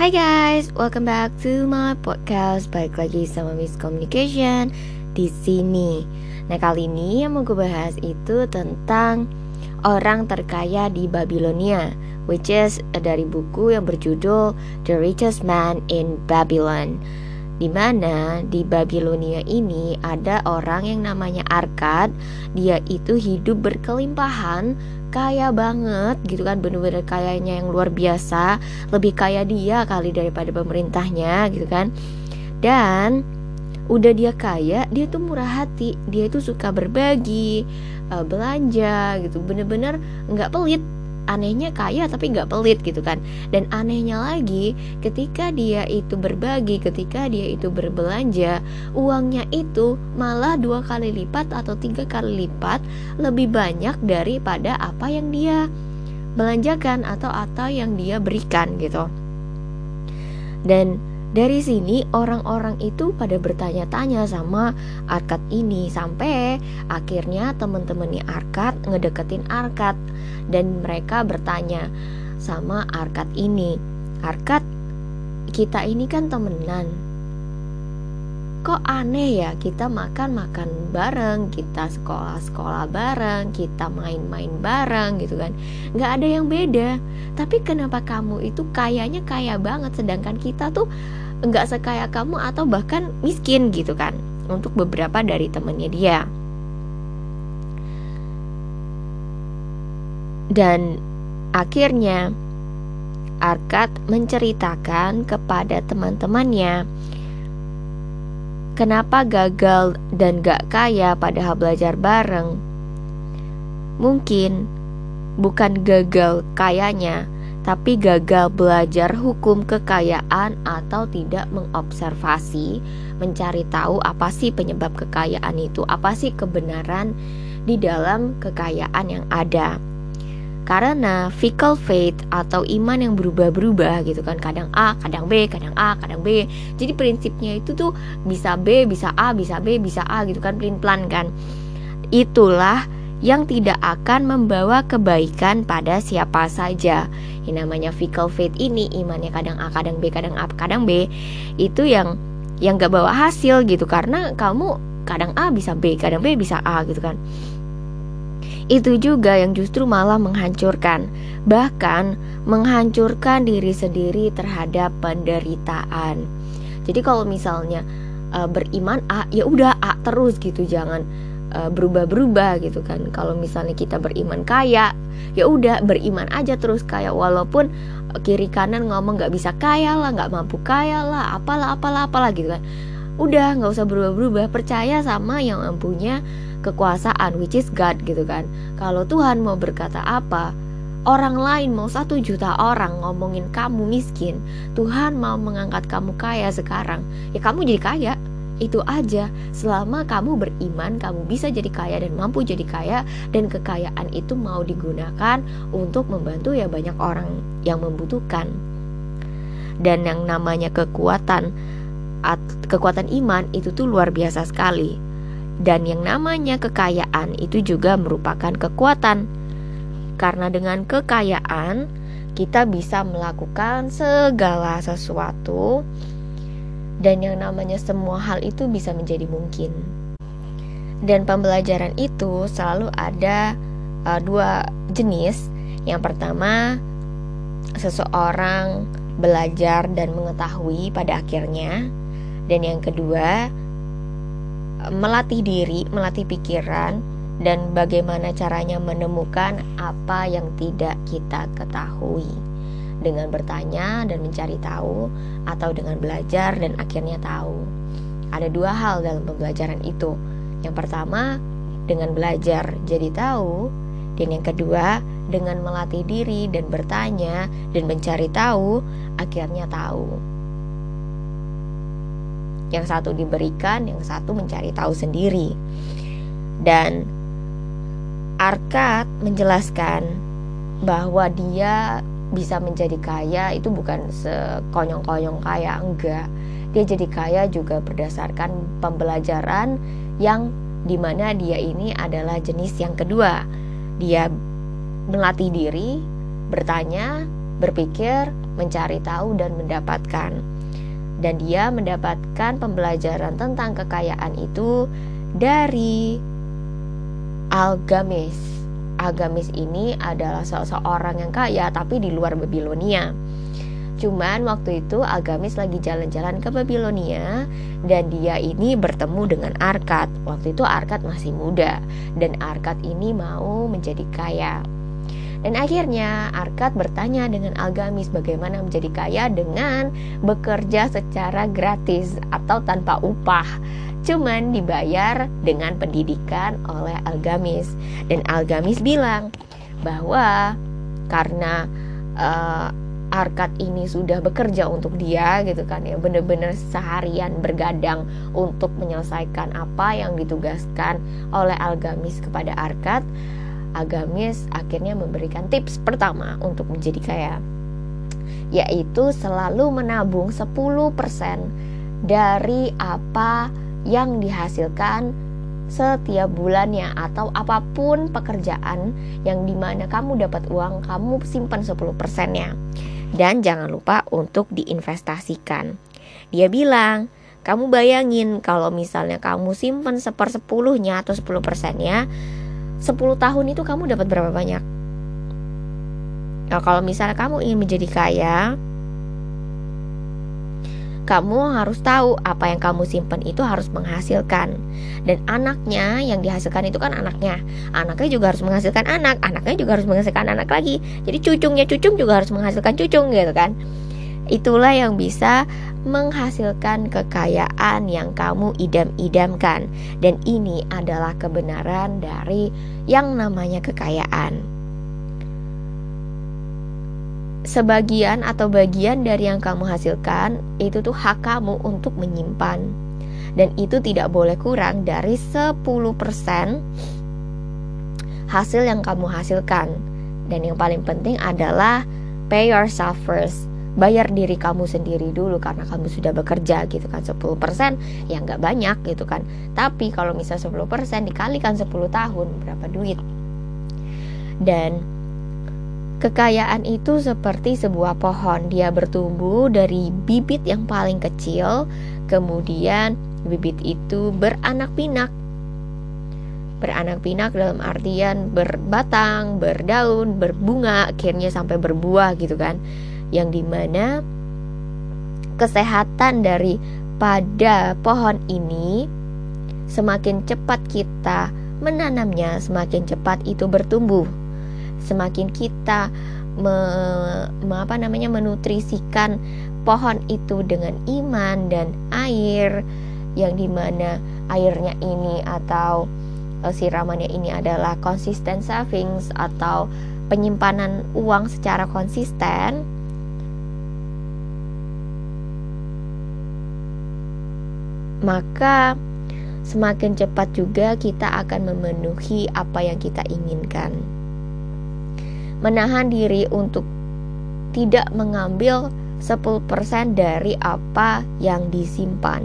Hai guys, welcome back to my podcast. Balik lagi sama Miss Communication di sini. Nah kali ini yang mau gue bahas itu tentang orang terkaya di Babilonia, which is dari buku yang berjudul The Richest Man in Babylon. Di mana di Babilonia ini ada orang yang namanya Arkad. Dia itu hidup berkelimpahan, kaya banget gitu kan, bener-bener kayanya yang luar biasa, lebih kaya dia kali daripada pemerintahnya gitu kan. Dan udah dia kaya, dia tuh murah hati, dia itu suka berbagi, uh, belanja gitu, bener-bener nggak pelit anehnya kaya tapi nggak pelit gitu kan. Dan anehnya lagi ketika dia itu berbagi ketika dia itu berbelanja uangnya itu malah dua kali lipat atau tiga kali lipat lebih banyak daripada apa yang dia belanjakan atau atau yang dia berikan gitu. Dan dari sini orang-orang itu pada bertanya-tanya sama Arkad ini sampai akhirnya temen-temennya Arkad ngedeketin Arkad dan mereka bertanya sama Arkad ini, Arkad kita ini kan temenan, kok aneh ya kita makan-makan bareng, kita sekolah-sekolah bareng, kita main-main bareng gitu kan. Nggak ada yang beda. Tapi kenapa kamu itu kayaknya kaya banget Sedangkan kita tuh nggak sekaya kamu atau bahkan miskin gitu kan Untuk beberapa dari temennya dia Dan akhirnya Arkad menceritakan kepada teman-temannya Kenapa gagal dan gak kaya padahal belajar bareng. Mungkin bukan gagal kayanya Tapi gagal belajar hukum kekayaan atau tidak mengobservasi Mencari tahu apa sih penyebab kekayaan itu Apa sih kebenaran di dalam kekayaan yang ada karena fickle faith atau iman yang berubah-berubah gitu kan. Kadang A kadang B kadang A kadang B. Jadi prinsipnya itu tuh bisa B bisa A bisa B bisa A gitu kan pelin pelan kan. Itulah yang tidak akan membawa kebaikan pada siapa saja. Yang namanya fickle faith ini imannya kadang A kadang B kadang A kadang B itu yang yang gak bawa hasil gitu. Karena kamu kadang A bisa B kadang B bisa A gitu kan itu juga yang justru malah menghancurkan, bahkan menghancurkan diri sendiri terhadap penderitaan. Jadi kalau misalnya uh, beriman A, ya udah A terus gitu, jangan uh, berubah-berubah gitu kan. Kalau misalnya kita beriman kaya, ya udah beriman aja terus kaya walaupun kiri kanan ngomong nggak bisa kaya lah, nggak mampu kaya lah, apalah apalah apalah gitu kan. Udah nggak usah berubah-berubah, percaya sama yang mempunyai kekuasaan which is God gitu kan. Kalau Tuhan mau berkata apa orang lain mau satu juta orang ngomongin kamu miskin Tuhan mau mengangkat kamu kaya sekarang ya kamu jadi kaya. Itu aja. Selama kamu beriman kamu bisa jadi kaya dan mampu jadi kaya dan kekayaan itu mau digunakan untuk membantu ya banyak orang yang membutuhkan. Dan yang namanya kekuatan kekuatan iman itu tuh luar biasa sekali dan yang namanya kekayaan itu juga merupakan kekuatan. Karena dengan kekayaan kita bisa melakukan segala sesuatu dan yang namanya semua hal itu bisa menjadi mungkin. Dan pembelajaran itu selalu ada uh, dua jenis. Yang pertama, seseorang belajar dan mengetahui pada akhirnya, dan yang kedua, melatih diri, melatih pikiran, dan bagaimana caranya menemukan apa yang tidak kita ketahui dengan bertanya dan mencari tahu, atau dengan belajar dan akhirnya tahu. Ada dua hal dalam pembelajaran itu. Yang pertama, dengan belajar jadi tahu, dan yang kedua, dengan melatih diri dan bertanya dan mencari tahu, akhirnya tahu. Yang satu diberikan, yang satu mencari tahu sendiri. Dan Arkad menjelaskan bahwa dia bisa menjadi kaya itu bukan sekonyong-konyong kaya, enggak. Dia jadi kaya juga berdasarkan pembelajaran yang di mana dia ini adalah jenis yang kedua. Dia melatih diri, bertanya, berpikir, mencari tahu dan mendapatkan. Dan dia mendapatkan pembelajaran tentang kekayaan itu dari Algamis. Algamis ini adalah seseorang yang kaya tapi di luar Babilonia. Cuman waktu itu Algamis lagi jalan-jalan ke Babilonia dan dia ini bertemu dengan Arkad. Waktu itu Arkad masih muda dan Arkad ini mau menjadi kaya. Dan akhirnya Arkad bertanya dengan Algamis bagaimana menjadi kaya dengan bekerja secara gratis atau tanpa upah. Cuman dibayar dengan pendidikan oleh Algamis. Dan Algamis bilang bahwa karena uh, Arkad ini sudah bekerja untuk dia gitu kan ya bener-bener seharian bergadang untuk menyelesaikan apa yang ditugaskan oleh Algamis kepada Arkad agamis akhirnya memberikan tips pertama untuk menjadi kaya yaitu selalu menabung 10% dari apa yang dihasilkan setiap bulannya atau apa pun pekerjaan yang di mana kamu dapat uang kamu simpan 10% nya dan jangan lupa untuk diinvestasikan. Dia bilang kamu bayangin kalau misalnya kamu simpan sepersepuluhnya atau 10% nya 10 tahun itu kamu dapat berapa banyak? Nah, kalau misalnya kamu ingin menjadi kaya, kamu harus tahu apa yang kamu simpan itu harus menghasilkan. Dan anaknya yang dihasilkan itu kan anaknya. Anaknya juga harus menghasilkan anak, anaknya juga harus menghasilkan anak lagi. Jadi cucungnya cucung juga harus menghasilkan cucung gitu kan. Itulah yang bisa menghasilkan kekayaan yang kamu idam-idamkan, dan ini adalah kebenaran dari yang namanya kekayaan. Sebagian atau bagian dari yang kamu hasilkan itu tuh hak kamu untuk menyimpan, dan itu tidak boleh kurang dari 10% hasil yang kamu hasilkan. Dan yang paling penting adalah pay yourself first bayar diri kamu sendiri dulu karena kamu sudah bekerja gitu kan. 10% ya nggak banyak gitu kan. Tapi kalau misal 10% dikalikan 10 tahun berapa duit? Dan kekayaan itu seperti sebuah pohon. Dia bertumbuh dari bibit yang paling kecil kemudian bibit itu beranak pinak. Beranak pinak dalam artian berbatang, berdaun, berbunga, akhirnya sampai berbuah gitu kan yang di mana kesehatan dari pada pohon ini semakin cepat kita menanamnya semakin cepat itu bertumbuh. Semakin kita me, me, apa namanya menutrisikan pohon itu dengan iman dan air yang di mana airnya ini atau uh, siramannya ini adalah consistent savings atau penyimpanan uang secara konsisten maka semakin cepat juga kita akan memenuhi apa yang kita inginkan. Menahan diri untuk tidak mengambil 10% dari apa yang disimpan.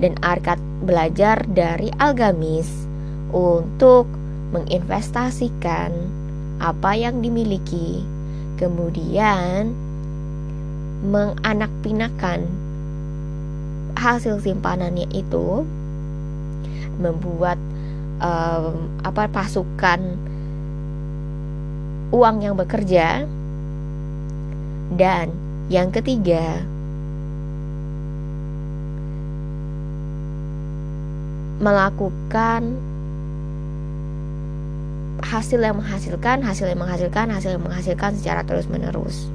Dan Arkad belajar dari Algamis untuk menginvestasikan apa yang dimiliki, kemudian menganakpinakan hasil simpanannya itu membuat um, apa pasukan uang yang bekerja dan yang ketiga melakukan hasil yang menghasilkan, hasil yang menghasilkan, hasil yang menghasilkan secara terus-menerus.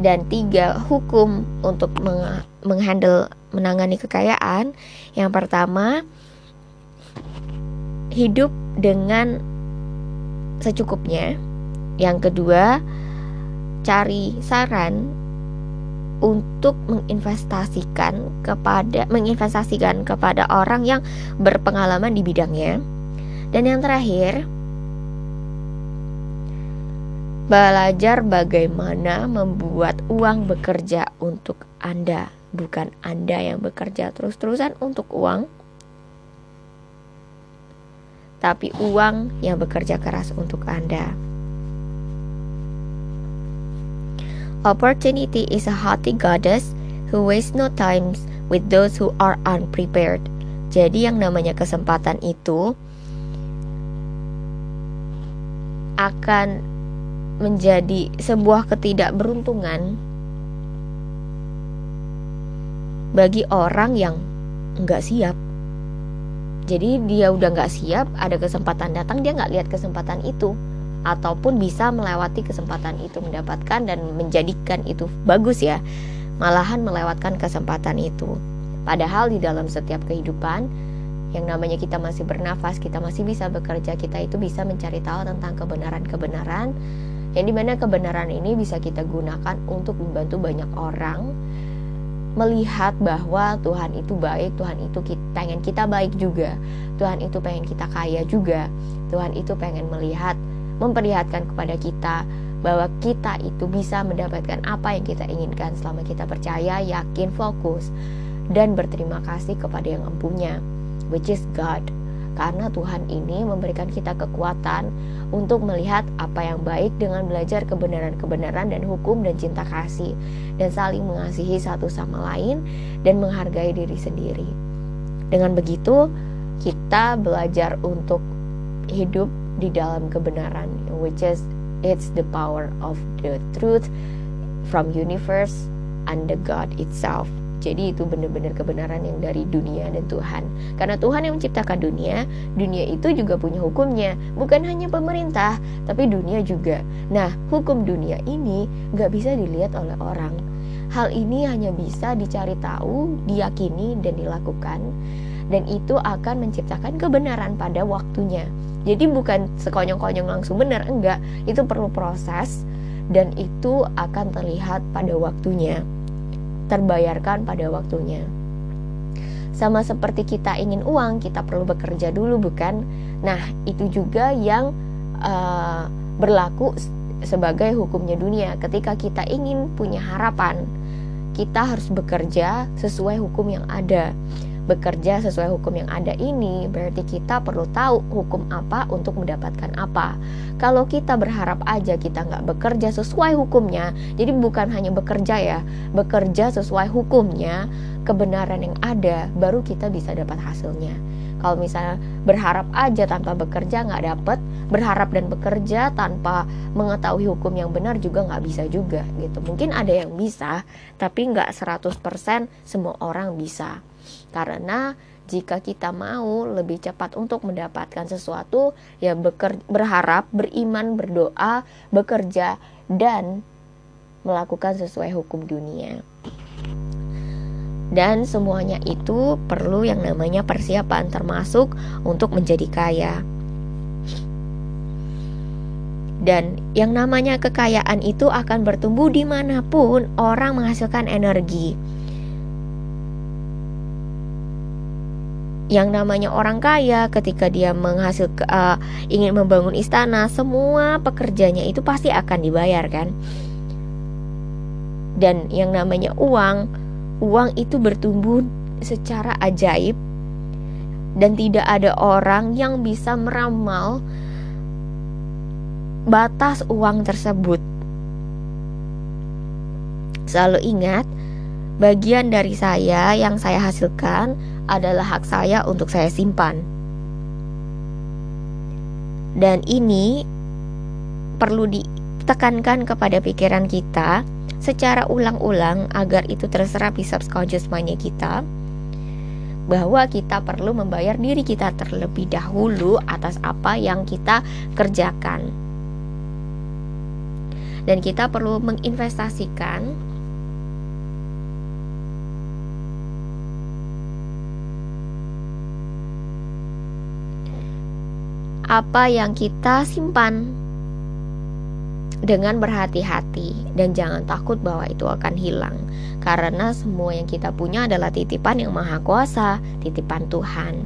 Dan tiga hukum untuk meng menghandle menangani kekayaan. Yang pertama, hidup dengan secukupnya. Yang kedua, cari saran untuk menginvestasikan kepada menginvestasikan kepada orang yang berpengalaman di bidangnya. Dan yang terakhir, Belajar bagaimana membuat uang bekerja untuk Anda, bukan Anda yang bekerja terus-terusan untuk uang, tapi uang yang bekerja keras untuk Anda. Opportunity is a haughty goddess who wastes no time with those who are unprepared. Jadi yang namanya kesempatan itu akan menjadi sebuah ketidakberuntungan bagi orang yang nggak siap. Jadi dia udah nggak siap, ada kesempatan datang dia nggak lihat kesempatan itu. Ataupun bisa melewati kesempatan itu mendapatkan dan menjadikan itu bagus ya. Malahan melewatkan kesempatan itu. Padahal di dalam setiap kehidupan yang namanya kita masih bernafas kita masih bisa bekerja kita itu bisa mencari tahu tentang kebenaran-kebenaran yang di mana kebenaran ini bisa kita gunakan untuk membantu banyak orang melihat bahwa Tuhan itu baik, Tuhan itu pengen kita baik juga, Tuhan itu pengen kita kaya juga, Tuhan itu pengen melihat memperlihatkan kepada kita bahwa kita itu bisa mendapatkan apa yang kita inginkan selama kita percaya, yakin, fokus, dan berterima kasih kepada yang empunya, which is God. Karena Tuhan ini memberikan kita kekuatan untuk melihat apa yang baik dengan belajar kebenaran-kebenaran dan hukum dan cinta kasih dan saling mengasihi satu sama lain dan menghargai diri sendiri. Dengan begitu, kita belajar untuk hidup di dalam kebenaran which is it's the power of the truth from universe and the God itself jadi itu benar-benar kebenaran yang dari dunia dan Tuhan. Karena Tuhan yang menciptakan dunia dunia itu juga punya hukumnya. Bukan hanya pemerintah tapi dunia juga. Nah hukum dunia ini nggak bisa dilihat oleh orang. Hal ini hanya bisa dicari tahu diyakini dan dilakukan. Dan itu akan menciptakan kebenaran pada waktunya. Jadi bukan sekonyong-konyong langsung benar, enggak. Itu perlu proses dan itu akan terlihat pada waktunya. Terbayarkan pada waktunya. Sama seperti kita ingin uang, kita perlu bekerja dulu, bukan? Nah, itu juga yang uh, berlaku sebagai hukumnya dunia. Ketika kita ingin punya harapan, kita harus bekerja sesuai hukum yang ada bekerja sesuai hukum yang ada ini, berarti kita perlu tahu hukum apa untuk mendapatkan apa. Kalau kita berharap aja kita nggak bekerja sesuai hukumnya, jadi bukan hanya bekerja ya, bekerja sesuai hukumnya, kebenaran yang ada, baru kita bisa dapat hasilnya. Kalau misalnya berharap aja tanpa bekerja nggak dapet, berharap dan bekerja tanpa mengetahui hukum yang benar juga nggak bisa juga gitu. Mungkin ada yang bisa, tapi nggak 100% semua orang bisa. Karena jika kita mau lebih cepat untuk mendapatkan sesuatu, ya berharap, beriman, berdoa, bekerja, dan melakukan sesuai hukum dunia. Dan semuanya itu perlu yang namanya persiapan, termasuk untuk menjadi kaya. Dan yang namanya kekayaan itu akan bertumbuh di mana pun orang menghasilkan energi yang namanya orang kaya ketika dia menghasilkan uh, ingin membangun istana semua pekerjanya itu pasti akan dibayar kan? Dan yang namanya uang uang itu bertumbuh secara ajaib dan tidak ada orang yang bisa meramal batas uang tersebut. Selalu ingat bagian dari saya yang saya hasilkan adalah hak saya untuk saya simpan. Dan ini perlu ditekankan kepada pikiran kita secara ulang-ulang agar itu terserap di subconscious mind kita bahwa kita perlu membayar diri kita terlebih dahulu atas apa yang kita kerjakan. Dan kita perlu menginvestasikan apa yang kita simpan dengan berhati-hati dan jangan takut bahwa itu akan hilang karena semua yang kita punya adalah titipan yang maha kuasa, titipan Tuhan.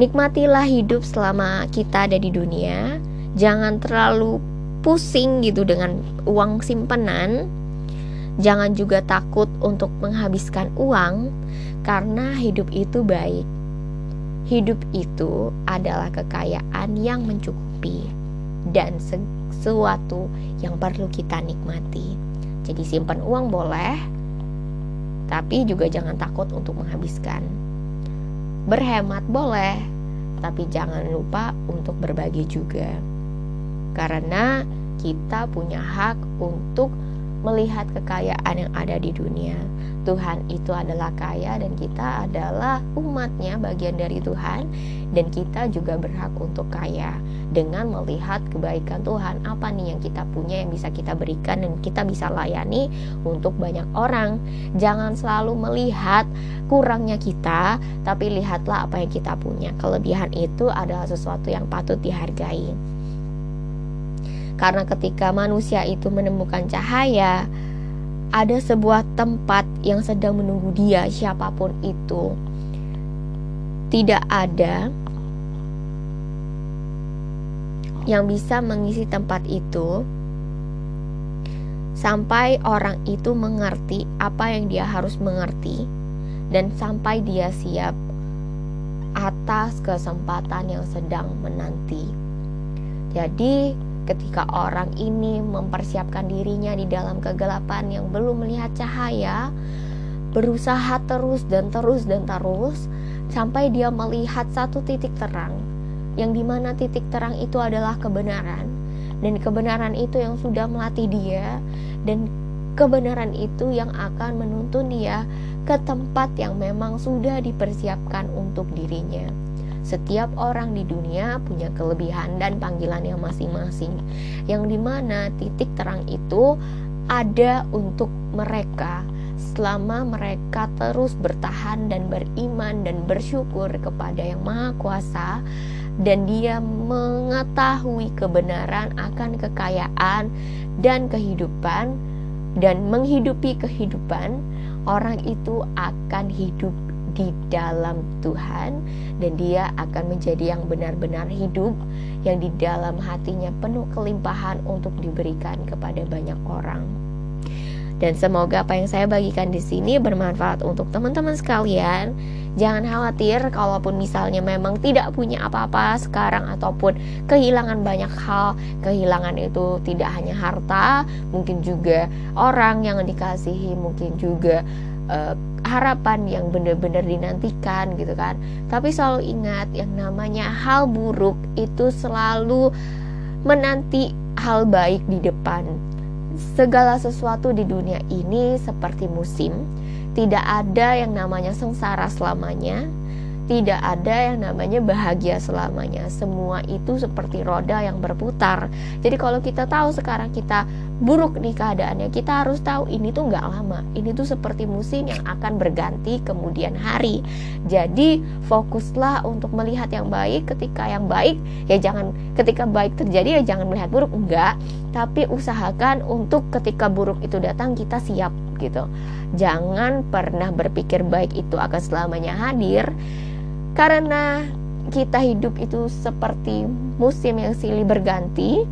Nikmatilah hidup selama kita ada di dunia, jangan terlalu pusing gitu dengan uang simpanan. Jangan juga takut untuk menghabiskan uang karena hidup itu baik Hidup itu adalah kekayaan yang mencukupi dan sesuatu yang perlu kita nikmati. Jadi simpan uang boleh, tapi juga jangan takut untuk menghabiskan. Berhemat boleh, tapi jangan lupa untuk berbagi juga. Karena kita punya hak untuk melihat kekayaan yang ada di dunia. Tuhan itu adalah kaya dan kita adalah umatnya bagian dari Tuhan. Dan kita juga berhak untuk kaya dengan melihat kebaikan Tuhan. Apa nih yang kita punya yang bisa kita berikan dan kita bisa layani untuk banyak orang? Jangan selalu melihat kurangnya kita tapi lihatlah apa yang kita punya. Kelebihan itu adalah sesuatu yang patut dihargai karena ketika manusia itu menemukan cahaya ada sebuah tempat yang sedang menunggu dia, siapa pun itu. Tidak ada yang bisa mengisi tempat itu sampai orang itu mengerti apa yang dia harus mengerti dan sampai dia siap atas kesempatan yang sedang menanti. Jadi, ketika orang ini mempersiapkan dirinya di dalam kegelapan yang belum melihat cahaya, berusaha terus dan terus dan terus sampai dia melihat satu titik terang, yang di mana titik terang itu adalah kebenaran, dan kebenaran itu yang sudah melatih dia, dan kebenaran itu yang akan menuntun dia ke tempat yang memang sudah dipersiapkan untuk dirinya. Setiap orang di dunia punya kelebihan dan panggilan yang masing-masing, yang di mana titik terang itu ada untuk mereka. Selama mereka terus bertahan dan beriman dan bersyukur kepada Yang Maha Kuasa dan dia mengetahui kebenaran akan kekayaan dan kehidupan dan menghidupi kehidupan orang itu akan hidup di dalam Tuhan dan dia akan menjadi yang benar-benar hidup yang di dalam hatinya penuh kelimpahan untuk diberikan kepada banyak orang. Dan semoga apa yang saya bagikan di sini bermanfaat untuk teman-teman sekalian. Jangan khawatir kalaupun misalnya memang tidak punya apa-apa sekarang ataupun kehilangan banyak hal. Kehilangan itu tidak hanya harta, mungkin juga orang yang dikasihi, mungkin juga uh, harapan yang benar-benar dinantikan gitu kan. Tapi selalu ingat yang namanya hal buruk itu selalu menanti hal baik di depan. Segala sesuatu di dunia ini seperti musim, tidak ada yang namanya sengsara selamanya, tidak ada yang namanya bahagia selamanya. Semua itu seperti roda yang berputar. Jadi kalau kita tahu sekarang kita buruk nih keadaannya, kita harus tahu ini tuh nggak lama. Ini tuh seperti musim yang akan berganti kemudian hari. Jadi fokuslah untuk melihat yang baik. Ketika yang baik ya jangan ketika baik terjadi ya jangan melihat buruk enggak, tapi usahakan untuk ketika buruk itu datang kita siap gitu. Jangan pernah berpikir baik itu akan selamanya hadir karena kita hidup itu seperti musim yang silih berganti,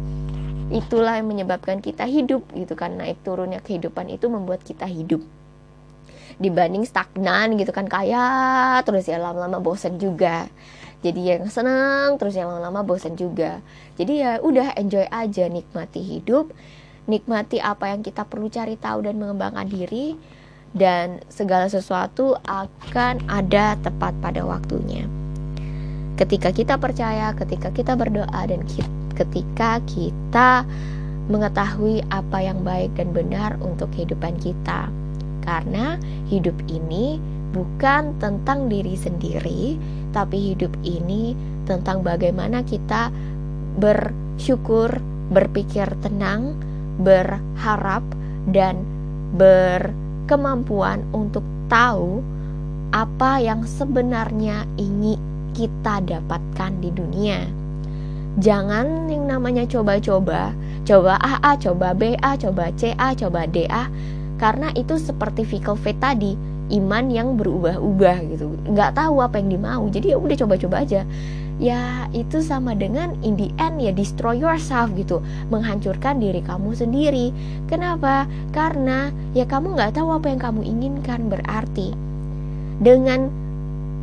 itulah yang menyebabkan kita hidup gitu kan. Naik turunnya kehidupan itu membuat kita hidup. Dibanding stagnan gitu kan kaya terus ya lama-lama bosan juga. Jadi yang senang terus yang lama-lama bosan juga. Jadi ya udah enjoy aja nikmati hidup, nikmati apa yang kita perlu cari tahu dan mengembangkan diri dan segala sesuatu akan ada tepat pada waktunya. Ketika kita percaya, ketika kita berdoa, dan ketika kita mengetahui apa yang baik dan benar untuk kehidupan kita, karena hidup ini bukan tentang diri sendiri, tapi hidup ini tentang bagaimana kita bersyukur, berpikir tenang, berharap, dan ber kemampuan untuk tahu apa yang sebenarnya ingin kita dapatkan di dunia. Jangan yang namanya coba-coba, coba A, A, coba B, A, coba C, A, coba D, A, karena itu seperti fickle fate tadi, iman yang berubah-ubah gitu. Nggak tahu apa yang dimau, jadi ya udah coba-coba aja. Ya itu sama dengan in the end ya destroy yourself gitu. Menghancurkan diri kamu sendiri. Kenapa? Karena ya kamu nggak tahu apa yang kamu inginkan berarti dengan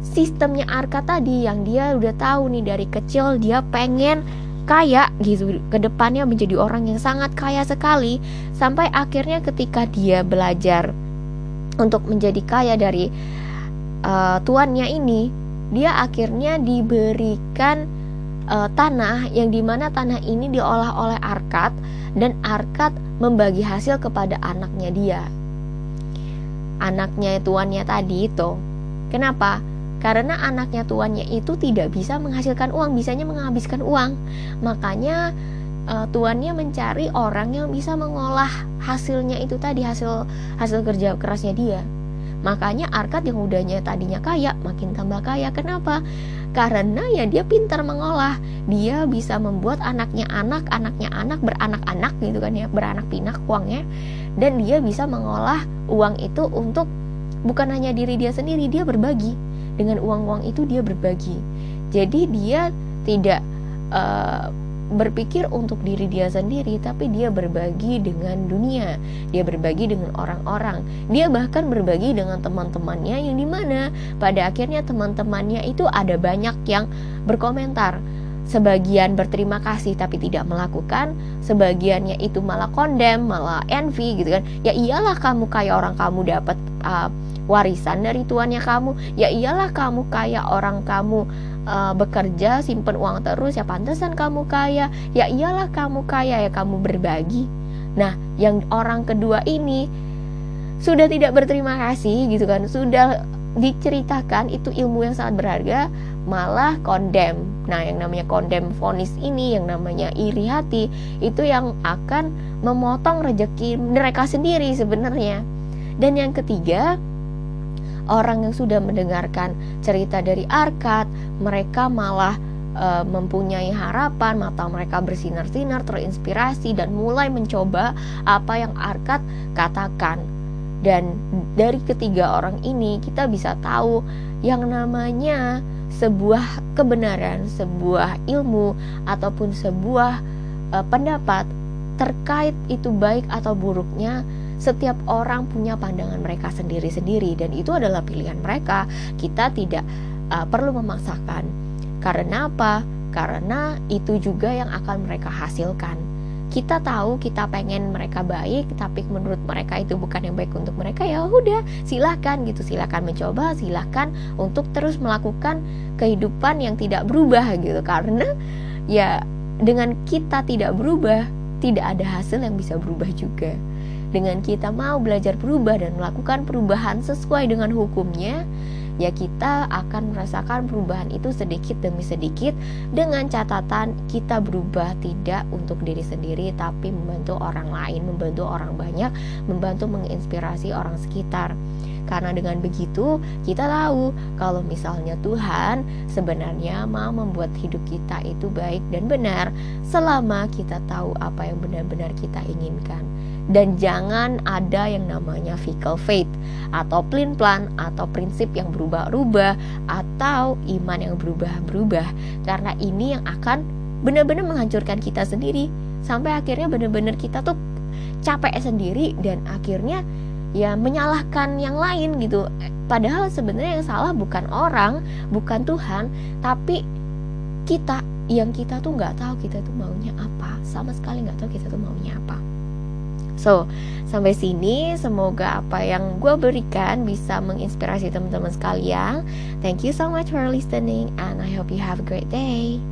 sistemnya Arka tadi yang dia udah tahu nih dari kecil dia pengen kaya gitu. Ke depannya menjadi orang yang sangat kaya sekali. Sampai akhirnya ketika dia belajar untuk menjadi kaya dari uh, tuannya ini dia akhirnya diberikan uh, tanah yang di mana tanah ini diolah oleh Arkad dan Arkad membagi hasil kepada anaknya dia. Anaknya tuannya tadi itu. Kenapa karena anaknya tuannya itu tidak bisa menghasilkan uang, bisanya menghabiskan uang. Makanya uh, tuannya mencari orang yang bisa mengolah hasilnya itu tadi hasil hasil kerja kerasnya dia. Makanya Arkad yang udahnya tadinya kaya makin tambah kaya. Kenapa? Karena ya dia pintar mengolah. Dia bisa membuat anaknya anak, anaknya anak beranak-anak gitu kan ya, beranak pinak uangnya. Dan dia bisa mengolah uang itu untuk bukan hanya diri dia sendiri, dia berbagi dengan uang-uang itu dia berbagi. Jadi dia tidak uh, berpikir untuk diri dia sendiri tapi dia berbagi dengan dunia. Dia berbagi dengan orang-orang. Dia bahkan berbagi dengan teman-temannya yang di mana pada akhirnya teman-temannya itu ada banyak yang berkomentar sebagian berterima kasih tapi tidak melakukan, sebagiannya itu malah kondem, malah envy gitu kan. Ya iyalah kamu kayak orang kamu dapat uh, warisan dari tuannya kamu. Ya iyalah kamu kaya orang kamu uh, bekerja simpen uang terus ya pantesan kamu kaya. Ya iyalah kamu kaya ya kamu berbagi. Nah yang orang kedua ini sudah tidak berterima kasih gitu kan. Sudah diceritakan itu ilmu yang sangat berharga malah kondem nah yang namanya kondem vonis ini yang namanya iri hati itu yang akan memotong rejeki mereka sendiri sebenarnya dan yang ketiga orang yang sudah mendengarkan cerita dari Arkad, mereka malah e, mempunyai harapan, mata mereka bersinar-sinar, terinspirasi dan mulai mencoba apa yang Arkad katakan. Dan dari ketiga orang ini kita bisa tahu yang namanya sebuah kebenaran, sebuah ilmu ataupun sebuah e, pendapat terkait itu baik atau buruknya setiap orang punya pandangan mereka sendiri-sendiri dan itu adalah pilihan mereka. Kita tidak uh, perlu memaksakan. Karena apa? Karena itu juga yang akan mereka hasilkan. Kita tahu kita pengen mereka baik, tapi menurut mereka itu bukan yang baik untuk mereka ya udah silahkan gitu, silahkan mencoba, silahkan untuk terus melakukan kehidupan yang tidak berubah gitu. Karena ya dengan kita tidak berubah, tidak ada hasil yang bisa berubah juga. Dengan kita mau belajar berubah dan melakukan perubahan sesuai dengan hukumnya, ya kita akan merasakan perubahan itu sedikit demi sedikit dengan catatan kita berubah tidak untuk diri sendiri tapi membantu orang lain, membantu orang banyak, membantu menginspirasi orang sekitar. Karena dengan begitu kita tahu kalau misalnya Tuhan sebenarnya mau membuat hidup kita itu baik dan benar selama kita tahu apa yang benar-benar kita inginkan dan jangan ada yang namanya fickle faith atau plain plan atau prinsip yang berubah-ubah atau iman yang berubah-berubah. Karena ini yang akan benar-benar menghancurkan kita sendiri. Sampai akhirnya benar-benar kita tuh capek sendiri dan akhirnya ya menyalahkan yang lain gitu. Padahal sebenarnya yang salah bukan orang bukan Tuhan tapi kita. Yang kita tuh nggak tahu kita tuh maunya apa. Sama sekali nggak tahu kita tuh maunya apa So, sampai sini semoga apa yang gue berikan bisa menginspirasi teman-teman sekalian. Thank you so much for listening and I hope you have a great day.